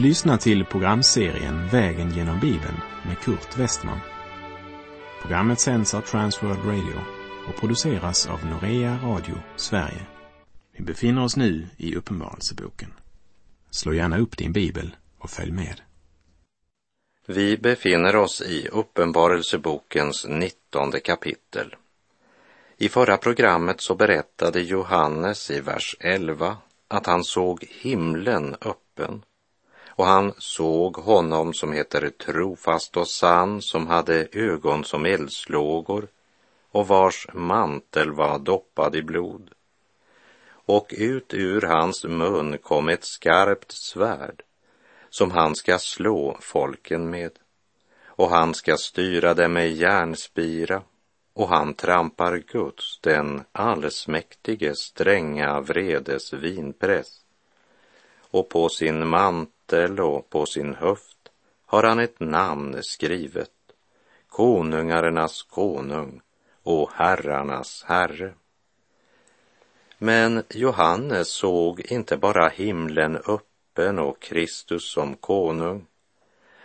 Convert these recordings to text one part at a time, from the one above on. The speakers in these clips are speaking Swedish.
Du lyssnar till programserien Vägen genom Bibeln med Kurt Westman. Programmet sänds av Transworld Radio och produceras av Norea Radio Sverige. Vi befinner oss nu i Uppenbarelseboken. Slå gärna upp din bibel och följ med. Vi befinner oss i Uppenbarelsebokens nittonde kapitel. I förra programmet så berättade Johannes i vers 11 att han såg himlen öppen och han såg honom som heter trofast och sann, som hade ögon som eldslågor och vars mantel var doppad i blod. Och ut ur hans mun kom ett skarpt svärd som han ska slå folken med och han ska styra dem med järnspira och han trampar Guds, den allsmäktige, stränga vredes vinpress. Och på sin mantel och på sin höft har han ett namn skrivet, konungarnas konung och herrarnas herre. Men Johannes såg inte bara himlen öppen och Kristus som konung.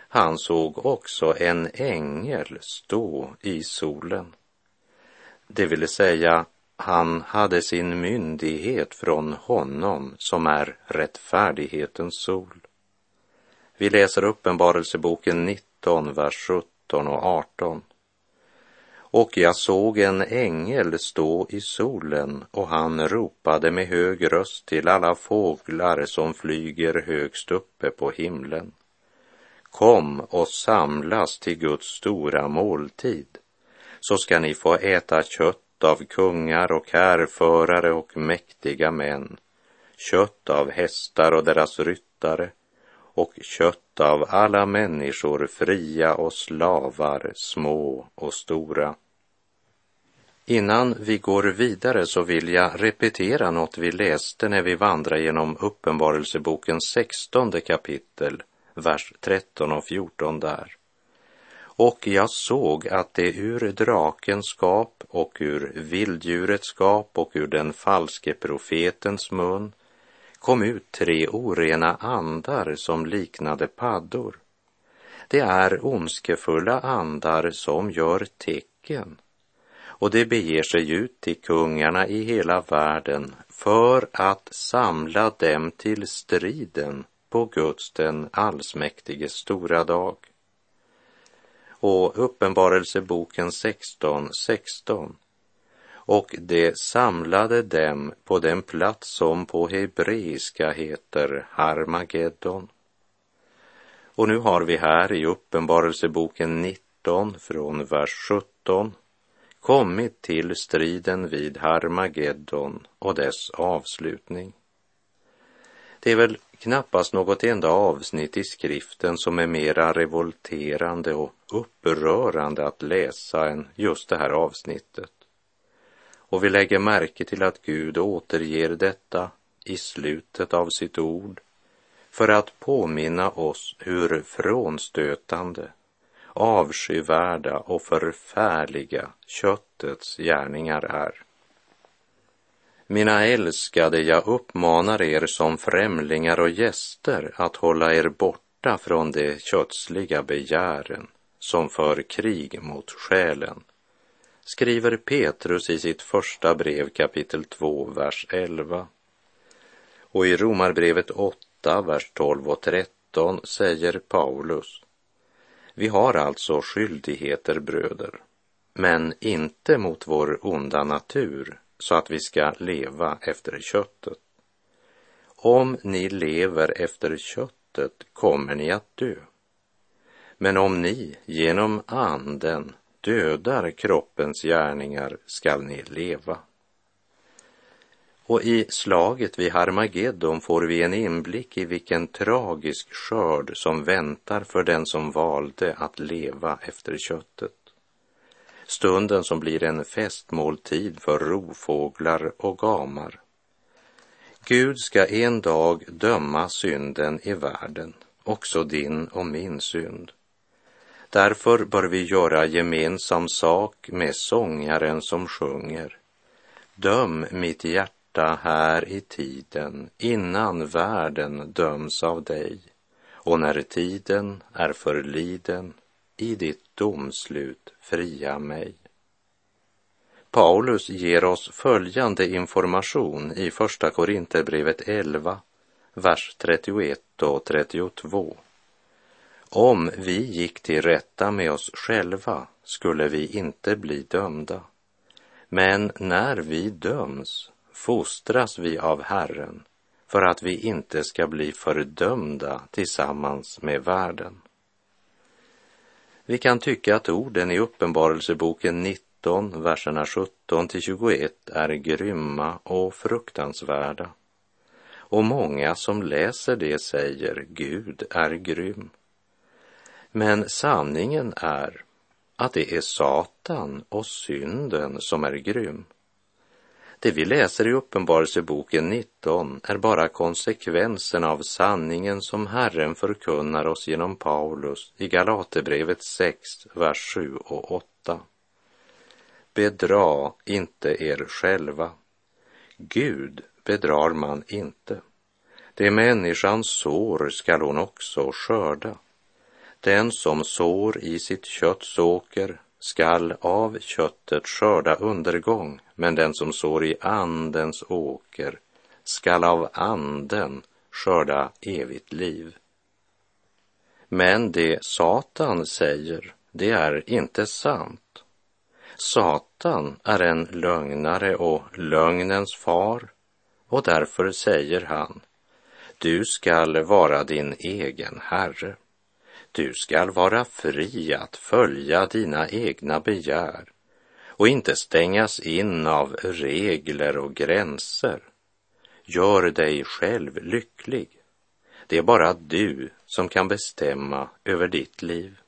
Han såg också en ängel stå i solen. Det vill säga, han hade sin myndighet från honom som är rättfärdighetens sol. Vi läser Uppenbarelseboken 19, vers 17 och 18. Och jag såg en ängel stå i solen och han ropade med hög röst till alla fåglar som flyger högst uppe på himlen. Kom och samlas till Guds stora måltid så ska ni få äta kött av kungar och härförare och mäktiga män, kött av hästar och deras ryttare och kött av alla människor, fria och slavar, små och stora. Innan vi går vidare så vill jag repetera något vi läste när vi vandrar genom Uppenbarelsebokens sextonde kapitel, vers 13 och 14 där. Och jag såg att det ur drakens skap och ur vilddjurets skap och ur den falske profetens mun kom ut tre orena andar som liknade paddor. Det är ondskefulla andar som gör tecken och det beger sig ut till kungarna i hela världen för att samla dem till striden på Guds den allsmäktiges, stora dag och Uppenbarelseboken 16, 16. Och det samlade dem på den plats som på hebreiska heter Harmageddon. Och nu har vi här i Uppenbarelseboken 19 från vers 17 kommit till striden vid Harmageddon och dess avslutning. Det är väl knappast något enda avsnitt i skriften som är mera revolterande och upprörande att läsa än just det här avsnittet. Och vi lägger märke till att Gud återger detta i slutet av sitt ord för att påminna oss hur frånstötande, avskyvärda och förfärliga köttets gärningar är. Mina älskade, jag uppmanar er som främlingar och gäster att hålla er borta från de kötsliga begären som för krig mot själen, skriver Petrus i sitt första brev kapitel 2, vers 11. Och i Romarbrevet 8, vers 12 och 13 säger Paulus, vi har alltså skyldigheter, bröder, men inte mot vår onda natur, så att vi ska leva efter köttet. Om ni lever efter köttet kommer ni att dö. Men om ni genom anden dödar kroppens gärningar skall ni leva. Och i slaget vid Harmageddon får vi en inblick i vilken tragisk skörd som väntar för den som valde att leva efter köttet. Stunden som blir en festmåltid för rovfåglar och gamar. Gud ska en dag döma synden i världen, också din och min synd. Därför bör vi göra gemensam sak med sångaren som sjunger. Döm mitt hjärta här i tiden innan världen döms av dig och när tiden är förliden i ditt domslut fria mig. Paulus ger oss följande information i Första Korinthierbrevet 11, vers 31 och 32. Om vi gick till rätta med oss själva skulle vi inte bli dömda. Men när vi döms fostras vi av Herren för att vi inte ska bli fördömda tillsammans med världen. Vi kan tycka att orden i Uppenbarelseboken 19, verserna 17 till 21 är grymma och fruktansvärda. Och många som läser det säger Gud är grym. Men sanningen är att det är Satan och synden som är grym. Det vi läser i Uppenbarelseboken 19 är bara konsekvensen av sanningen som Herren förkunnar oss genom Paulus i Galaterbrevet 6, vers 7 och 8. Bedra inte er själva. Gud bedrar man inte. Det människans sår skall hon också skörda. Den som sår i sitt kötts åker skall av köttet skörda undergång, men den som sår i andens åker skall av anden skörda evigt liv. Men det Satan säger, det är inte sant. Satan är en lögnare och lögnens far och därför säger han, du skall vara din egen herre. Du skall vara fri att följa dina egna begär och inte stängas in av regler och gränser. Gör dig själv lycklig. Det är bara du som kan bestämma över ditt liv.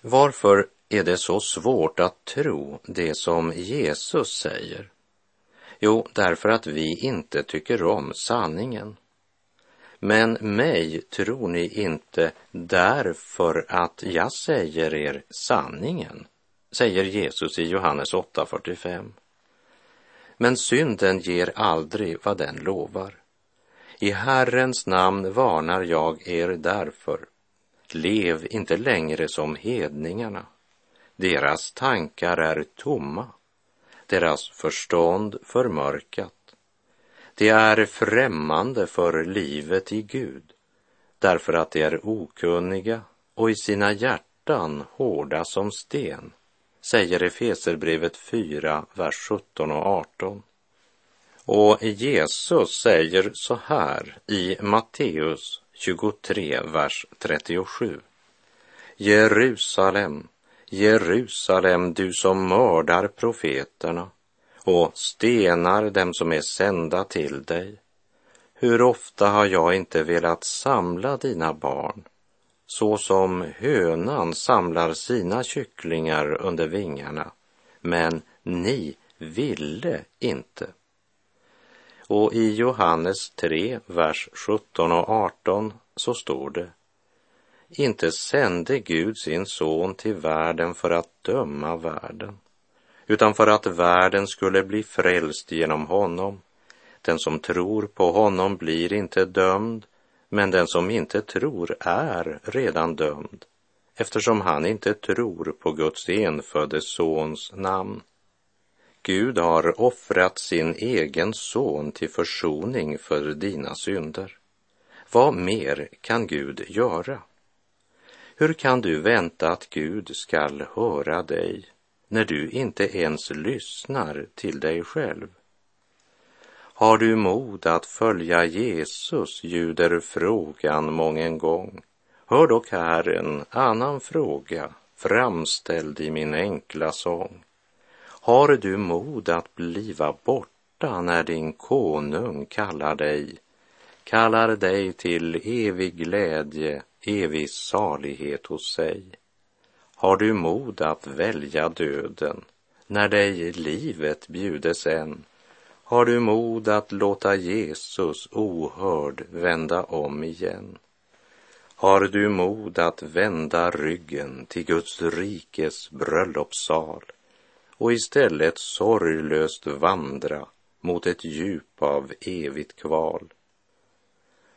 Varför är det så svårt att tro det som Jesus säger? Jo, därför att vi inte tycker om sanningen. Men mig tror ni inte därför att jag säger er sanningen, säger Jesus i Johannes 8.45. Men synden ger aldrig vad den lovar. I Herrens namn varnar jag er därför. Lev inte längre som hedningarna. Deras tankar är tomma, deras förstånd förmörkat. De är främmande för livet i Gud därför att de är okunniga och i sina hjärtan hårda som sten, säger Efeserbrevet 4, vers 17 och 18. Och Jesus säger så här i Matteus 23, vers 37. Jerusalem, Jerusalem, du som mördar profeterna och stenar dem som är sända till dig. Hur ofta har jag inte velat samla dina barn så som hönan samlar sina kycklingar under vingarna, men ni ville inte. Och i Johannes 3, vers 17 och 18 så står det inte sände Gud sin son till världen för att döma världen, utan för att världen skulle bli frälst genom honom. Den som tror på honom blir inte dömd, men den som inte tror är redan dömd, eftersom han inte tror på Guds enfödde sons namn. Gud har offrat sin egen son till försoning för dina synder. Vad mer kan Gud göra? Hur kan du vänta att Gud skall höra dig när du inte ens lyssnar till dig själv? Har du mod att följa Jesus, ljuder frågan mången gång. Hör dock här en annan fråga framställd i min enkla sång. Har du mod att bliva borta när din konung kallar dig, kallar dig till evig glädje, evig salighet hos sig? Har du mod att välja döden när dig livet bjudes än? Har du mod att låta Jesus ohörd vända om igen? Har du mod att vända ryggen till Guds rikes bröllopssal och istället sorglöst vandra mot ett djup av evigt kval?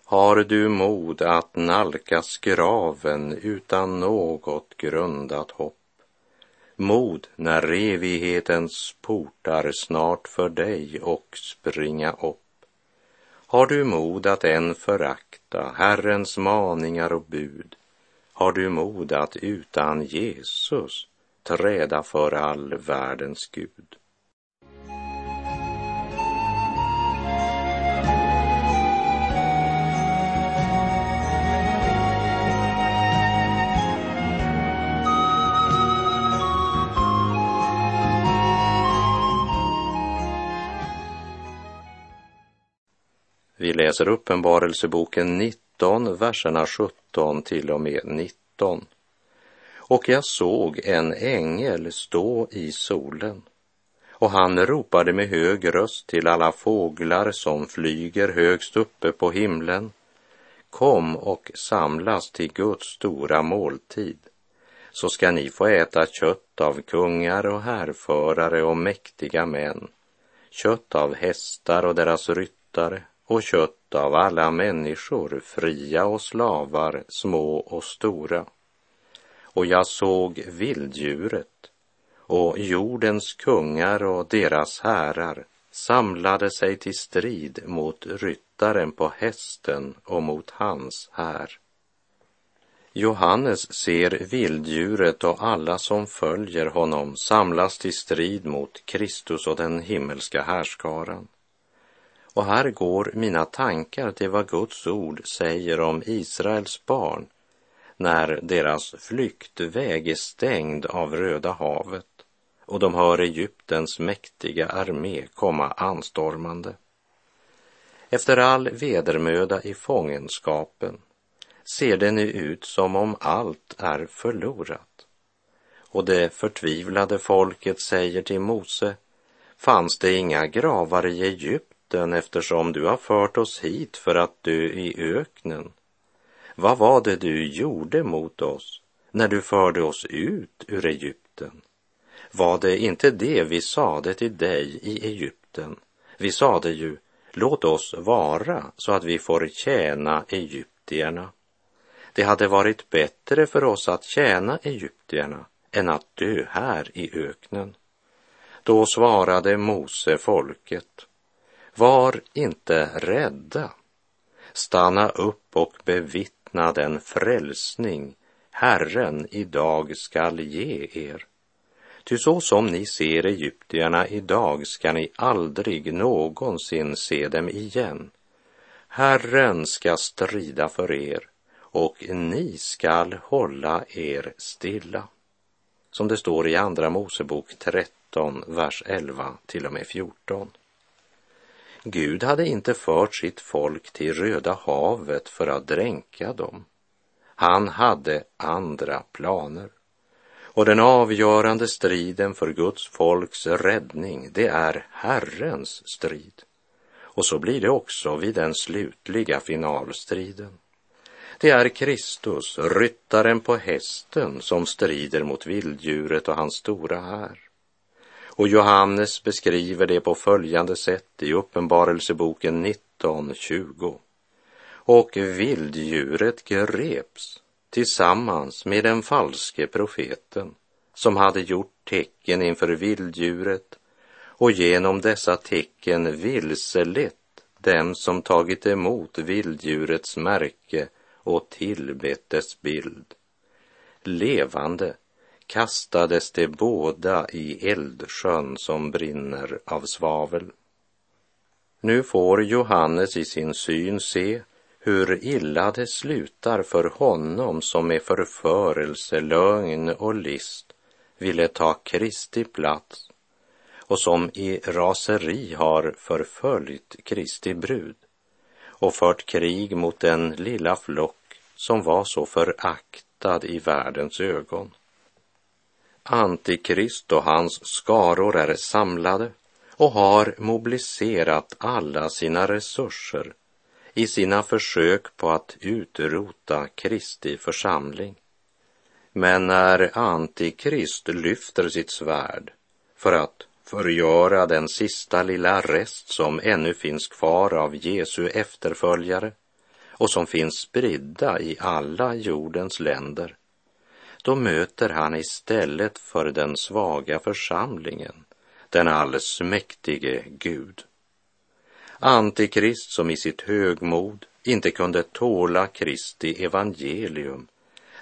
Har du mod att nalkas graven utan något grundat hopp? Mod när evighetens portar snart för dig och springa upp? Har du mod att än förakta Herrens maningar och bud? Har du mod att utan Jesus träda för all världens Gud? Läser Uppenbarelseboken 19, verserna 17 till och med 19. Och jag såg en ängel stå i solen och han ropade med hög röst till alla fåglar som flyger högst uppe på himlen. Kom och samlas till Guds stora måltid, så ska ni få äta kött av kungar och härförare och mäktiga män, kött av hästar och deras ryttare och kött av alla människor, fria och slavar, små och stora. Och jag såg vilddjuret och jordens kungar och deras härar samlade sig till strid mot ryttaren på hästen och mot hans här. Johannes ser vilddjuret och alla som följer honom samlas till strid mot Kristus och den himmelska härskaran. Och här går mina tankar till vad Guds ord säger om Israels barn när deras flyktväg är stängd av Röda havet och de hör Egyptens mäktiga armé komma anstormande. Efter all vedermöda i fångenskapen ser det nu ut som om allt är förlorat. Och det förtvivlade folket säger till Mose, fanns det inga gravar i Egypten natten eftersom du har fört oss hit för att dö i öknen. Vad var det du gjorde mot oss när du förde oss ut ur Egypten? Var det inte det vi sade till dig i Egypten? Vi sade ju, låt oss vara så att vi får tjäna egyptierna. Det hade varit bättre för oss att tjäna egyptierna än att dö här i öknen. Då svarade Mose folket, var inte rädda. Stanna upp och bevittna den frälsning Herren idag skall ge er. Ty så som ni ser egyptierna idag ska ni aldrig någonsin se dem igen. Herren ska strida för er och ni skall hålla er stilla. Som det står i Andra Mosebok 13, vers 11 till och med 14. Gud hade inte fört sitt folk till Röda havet för att dränka dem. Han hade andra planer. Och den avgörande striden för Guds folks räddning, det är Herrens strid. Och så blir det också vid den slutliga finalstriden. Det är Kristus, ryttaren på hästen, som strider mot vilddjuret och hans stora här. Och Johannes beskriver det på följande sätt i Uppenbarelseboken 19.20. Och vilddjuret greps tillsammans med den falske profeten som hade gjort tecken inför vilddjuret och genom dessa tecken vilselett dem som tagit emot vilddjurets märke och tillbett dess bild. Levande kastades de båda i eldsjön som brinner av svavel. Nu får Johannes i sin syn se hur illa det slutar för honom som med förförelse, lögn och list ville ta Kristi plats och som i raseri har förföljt Kristi brud och fört krig mot den lilla flock som var så föraktad i världens ögon. Antikrist och hans skaror är samlade och har mobiliserat alla sina resurser i sina försök på att utrota Kristi församling. Men när Antikrist lyfter sitt svärd för att förgöra den sista lilla rest som ännu finns kvar av Jesu efterföljare och som finns spridda i alla jordens länder, då möter han istället för den svaga församlingen den allsmäktige Gud. Antikrist som i sitt högmod inte kunde tåla Kristi evangelium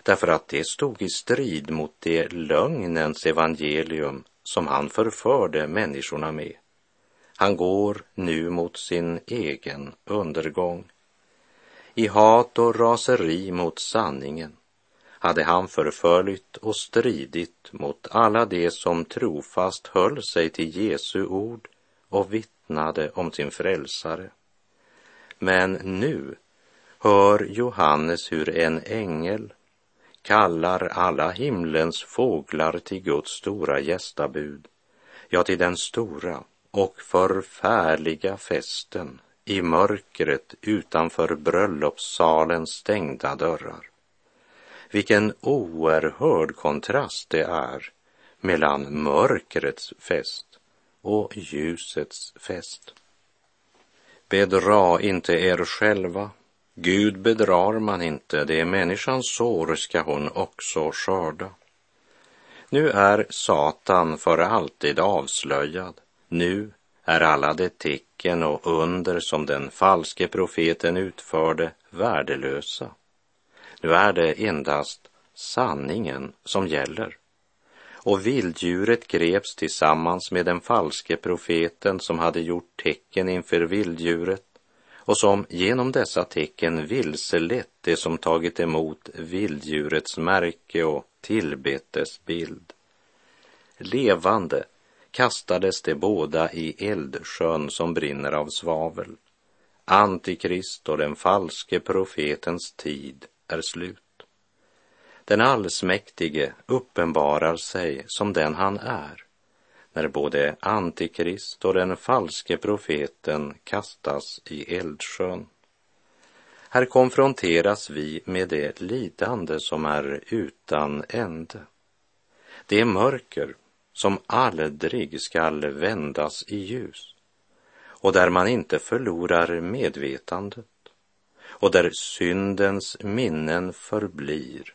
därför att det stod i strid mot det lögnens evangelium som han förförde människorna med. Han går nu mot sin egen undergång. I hat och raseri mot sanningen hade han förföljt och stridit mot alla de som trofast höll sig till Jesu ord och vittnade om sin frälsare. Men nu hör Johannes hur en ängel kallar alla himlens fåglar till Guds stora gästabud, ja, till den stora och förfärliga festen i mörkret utanför bröllopssalens stängda dörrar. Vilken oerhörd kontrast det är mellan mörkrets fest och ljusets fest. Bedra inte er själva. Gud bedrar man inte, det är människans sår ska hon också skörda. Nu är Satan för alltid avslöjad. Nu är alla de tecken och under som den falske profeten utförde värdelösa. Nu är det endast sanningen som gäller. Och vilddjuret greps tillsammans med den falske profeten som hade gjort tecken inför vilddjuret och som genom dessa tecken vilselett det som tagit emot vilddjurets märke och tillbetes bild. Levande kastades de båda i eldsjön som brinner av svavel. Antikrist och den falske profetens tid är slut. Den allsmäktige uppenbarar sig som den han är när både Antikrist och den falske profeten kastas i eldsjön. Här konfronteras vi med det lidande som är utan ände. Det mörker som aldrig skall vändas i ljus och där man inte förlorar medvetandet och där syndens minnen förblir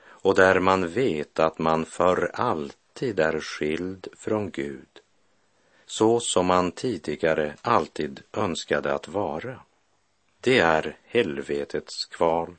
och där man vet att man för alltid är skild från Gud så som man tidigare alltid önskade att vara. Det är helvetets kval.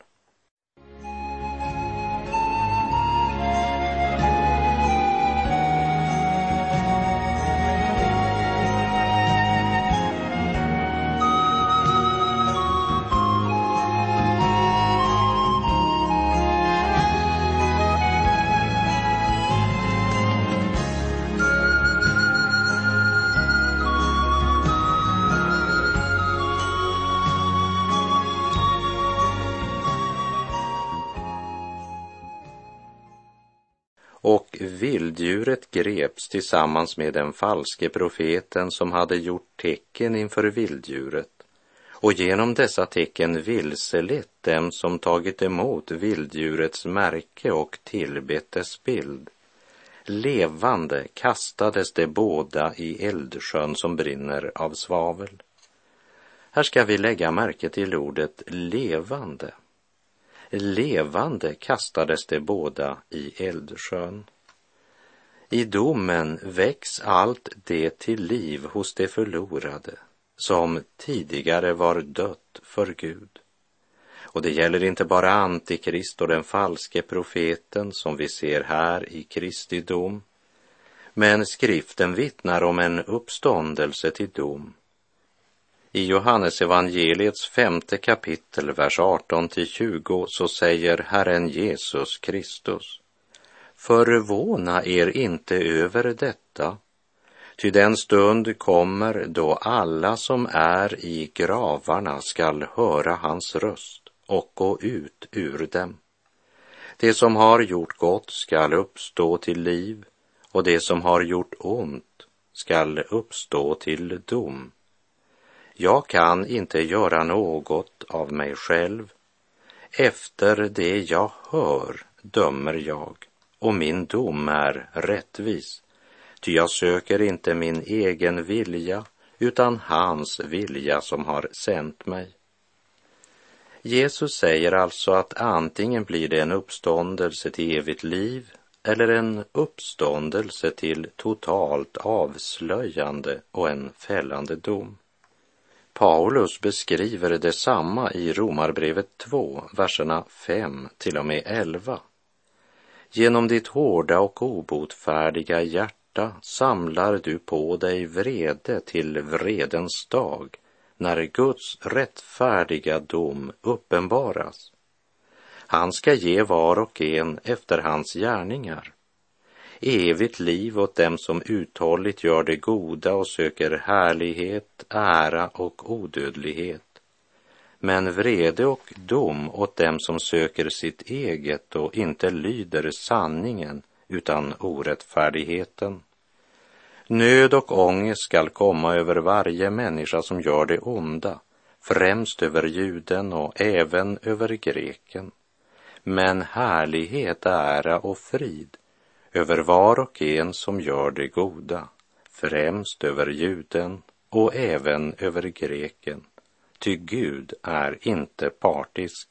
Vilddjuret greps tillsammans med den falske profeten som hade gjort tecken inför vilddjuret och genom dessa tecken vilselett dem som tagit emot vilddjurets märke och tillbett dess bild. Levande kastades de båda i eldsjön som brinner av svavel. Här ska vi lägga märke till ordet levande levande kastades de båda i eldsjön. I domen väcks allt det till liv hos de förlorade som tidigare var dött för Gud. Och det gäller inte bara Antikrist och den falske profeten som vi ser här i Kristi dom. Men skriften vittnar om en uppståndelse till dom i Johannes evangeliets femte kapitel, vers 18 till 20, så säger Herren Jesus Kristus. Förvåna er inte över detta, ty den stund kommer då alla som är i gravarna skall höra hans röst och gå ut ur dem. Det som har gjort gott skall uppstå till liv och det som har gjort ont skall uppstå till dom. Jag kan inte göra något av mig själv. Efter det jag hör dömer jag och min dom är rättvis. Ty jag söker inte min egen vilja utan hans vilja som har sänt mig. Jesus säger alltså att antingen blir det en uppståndelse till evigt liv eller en uppståndelse till totalt avslöjande och en fällande dom. Paulus beskriver detsamma i Romarbrevet 2, verserna 5 till och med 11. Genom ditt hårda och obotfärdiga hjärta samlar du på dig vrede till vredens dag när Guds rättfärdiga dom uppenbaras. Han ska ge var och en efter hans gärningar. Evigt liv åt dem som uthålligt gör det goda och söker härlighet, ära och odödlighet. Men vrede och dom åt dem som söker sitt eget och inte lyder sanningen utan orättfärdigheten. Nöd och ångest skall komma över varje människa som gör det onda, främst över juden och även över greken. Men härlighet, ära och frid över var och en som gör det goda, främst över juden och även över greken. Ty Gud är inte partisk.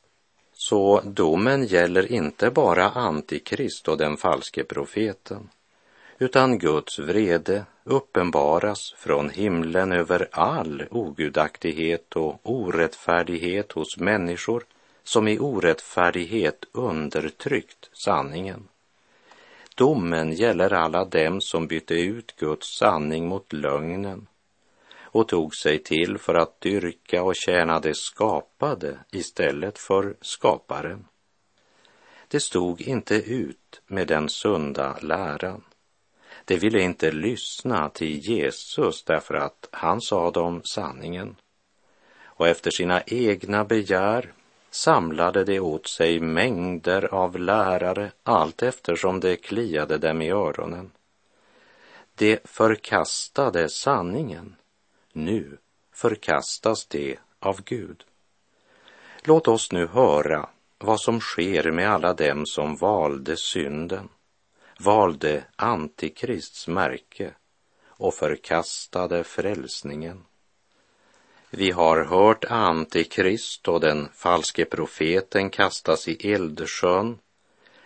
Så domen gäller inte bara Antikrist och den falske profeten utan Guds vrede uppenbaras från himlen över all ogudaktighet och orättfärdighet hos människor som i orättfärdighet undertryckt sanningen. Domen gäller alla dem som bytte ut Guds sanning mot lögnen och tog sig till för att dyrka och tjäna det skapade istället för skaparen. Det stod inte ut med den sunda läran. De ville inte lyssna till Jesus därför att han sa dem sanningen. Och efter sina egna begär samlade de åt sig mängder av lärare allt eftersom det kliade dem i öronen. De förkastade sanningen. Nu förkastas det av Gud. Låt oss nu höra vad som sker med alla dem som valde synden valde Antikrists märke och förkastade frälsningen. Vi har hört Antikrist och den falske profeten kastas i eldsjön.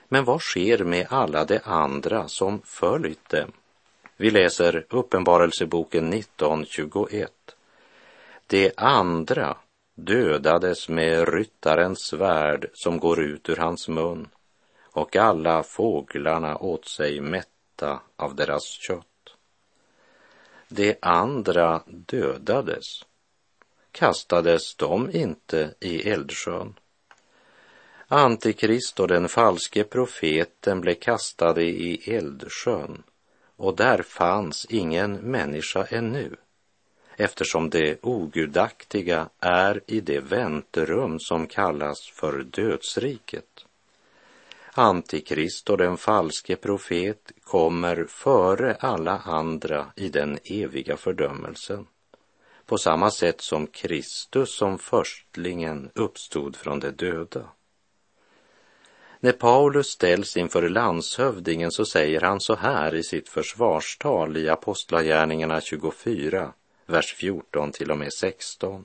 Men vad sker med alla de andra som följt dem? Vi läser Uppenbarelseboken 19.21. De andra dödades med ryttarens svärd som går ut ur hans mun och alla fåglarna åt sig mätta av deras kött. De andra dödades. Kastades de inte i eldsjön? Antikrist och den falske profeten blev kastade i eldsjön och där fanns ingen människa ännu eftersom det ogudaktiga är i det väntrum som kallas för dödsriket. Antikrist och den falske profet kommer före alla andra i den eviga fördömelsen. På samma sätt som Kristus som förstlingen uppstod från de döda. När Paulus ställs inför landshövdingen så säger han så här i sitt försvarstal i Apostlagärningarna 24, vers 14 till och med 16.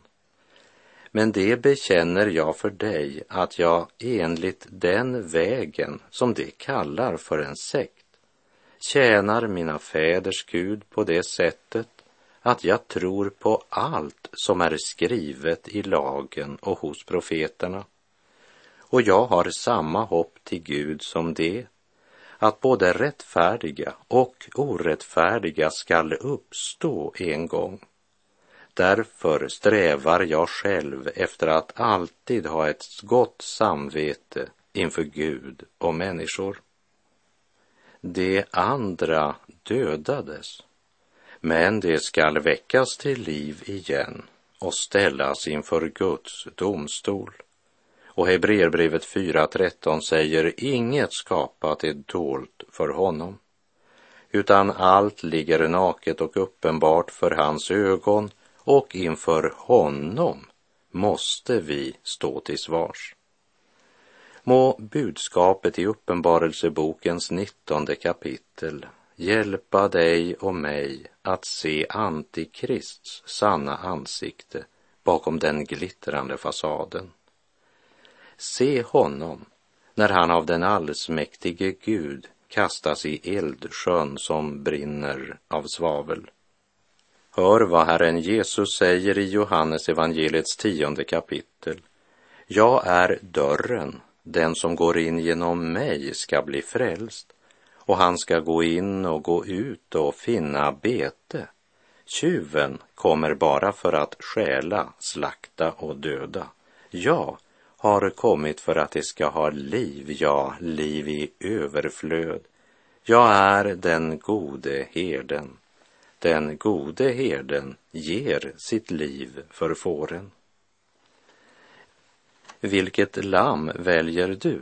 Men det bekänner jag för dig att jag enligt den vägen som de kallar för en sekt tjänar mina fäders Gud på det sättet att jag tror på allt som är skrivet i lagen och hos profeterna. Och jag har samma hopp till Gud som det, att både rättfärdiga och orättfärdiga skall uppstå en gång. Därför strävar jag själv efter att alltid ha ett gott samvete inför Gud och människor. De andra dödades, men de skall väckas till liv igen och ställas inför Guds domstol. Och Hebreerbrevet 4.13 säger inget skapat är dolt för honom, utan allt ligger naket och uppenbart för hans ögon och inför honom måste vi stå till svars. Må budskapet i Uppenbarelsebokens nittonde kapitel hjälpa dig och mig att se Antikrists sanna ansikte bakom den glittrande fasaden. Se honom när han av den allsmäktige Gud kastas i eldsjön som brinner av svavel. Hör vad Herren Jesus säger i Johannes evangeliets tionde kapitel. Jag är dörren, den som går in genom mig ska bli frälst och han ska gå in och gå ut och finna bete. Tjuven kommer bara för att stjäla, slakta och döda. Jag har kommit för att det ska ha liv, ja, liv i överflöd. Jag är den gode herden. Den gode herden ger sitt liv för fåren. Vilket lamm väljer du?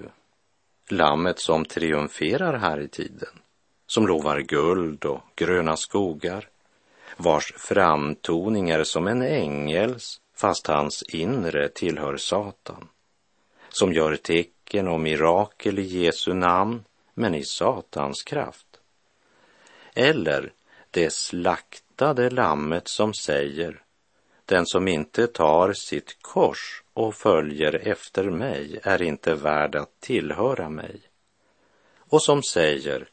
Lammet som triumferar här i tiden, som lovar guld och gröna skogar, vars framtoning är som en ängels, fast hans inre tillhör Satan, som gör tecken och mirakel i Jesu namn, men i Satans kraft. Eller det slaktade lammet som säger, den som inte tar sitt kors och följer efter mig är inte värd att tillhöra mig. Och som säger,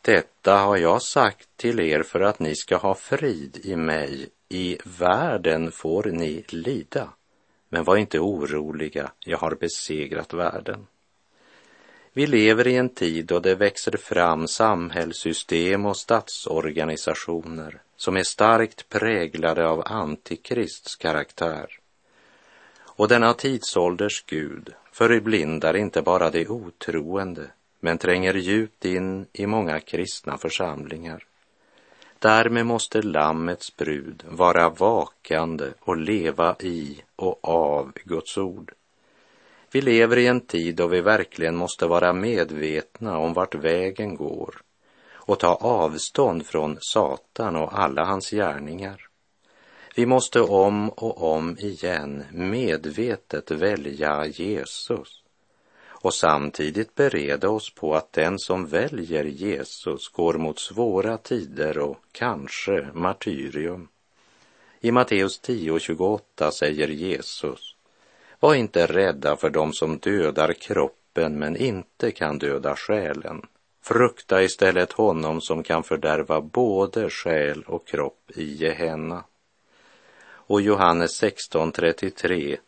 detta har jag sagt till er för att ni ska ha frid i mig. I världen får ni lida. Men var inte oroliga, jag har besegrat världen. Vi lever i en tid då det växer fram samhällssystem och statsorganisationer som är starkt präglade av antikrists karaktär. Och denna tidsålders Gud förblindar inte bara de otroende men tränger djupt in i många kristna församlingar. Därmed måste Lammets brud vara vakande och leva i och av Guds ord. Vi lever i en tid då vi verkligen måste vara medvetna om vart vägen går och ta avstånd från Satan och alla hans gärningar. Vi måste om och om igen medvetet välja Jesus och samtidigt bereda oss på att den som väljer Jesus går mot svåra tider och kanske martyrium. I Matteus 10.28 säger Jesus, var inte rädda för dem som dödar kroppen men inte kan döda själen. Frukta istället honom som kan fördärva både själ och kropp i Gehenna. Och Johannes 16.33.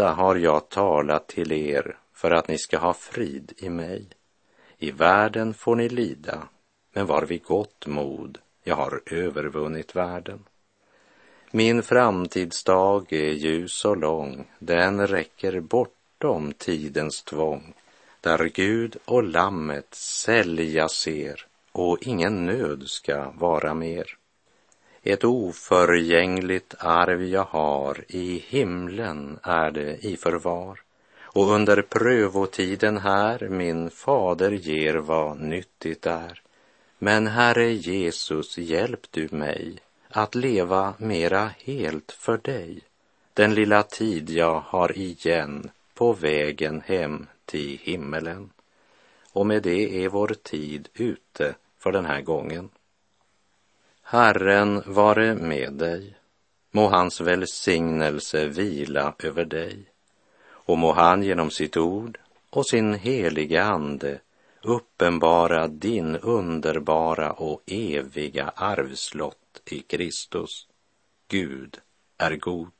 Detta har jag talat till er för att ni ska ha frid i mig. I världen får ni lida, men var vid gott mod, jag har övervunnit världen. Min framtidsdag är ljus och lång, den räcker bortom tidens tvång, där Gud och Lammet sälja ser och ingen nöd ska vara mer. Ett oförgängligt arv jag har, i himlen är det i förvar. Och under prövotiden här min fader ger vad nyttigt är. Men Herre Jesus, hjälp du mig att leva mera helt för dig den lilla tid jag har igen på vägen hem till himmelen. Och med det är vår tid ute för den här gången. Herren vare med dig. Må hans välsignelse vila över dig och må han genom sitt ord och sin heliga ande uppenbara din underbara och eviga arvslott i Kristus. Gud är god.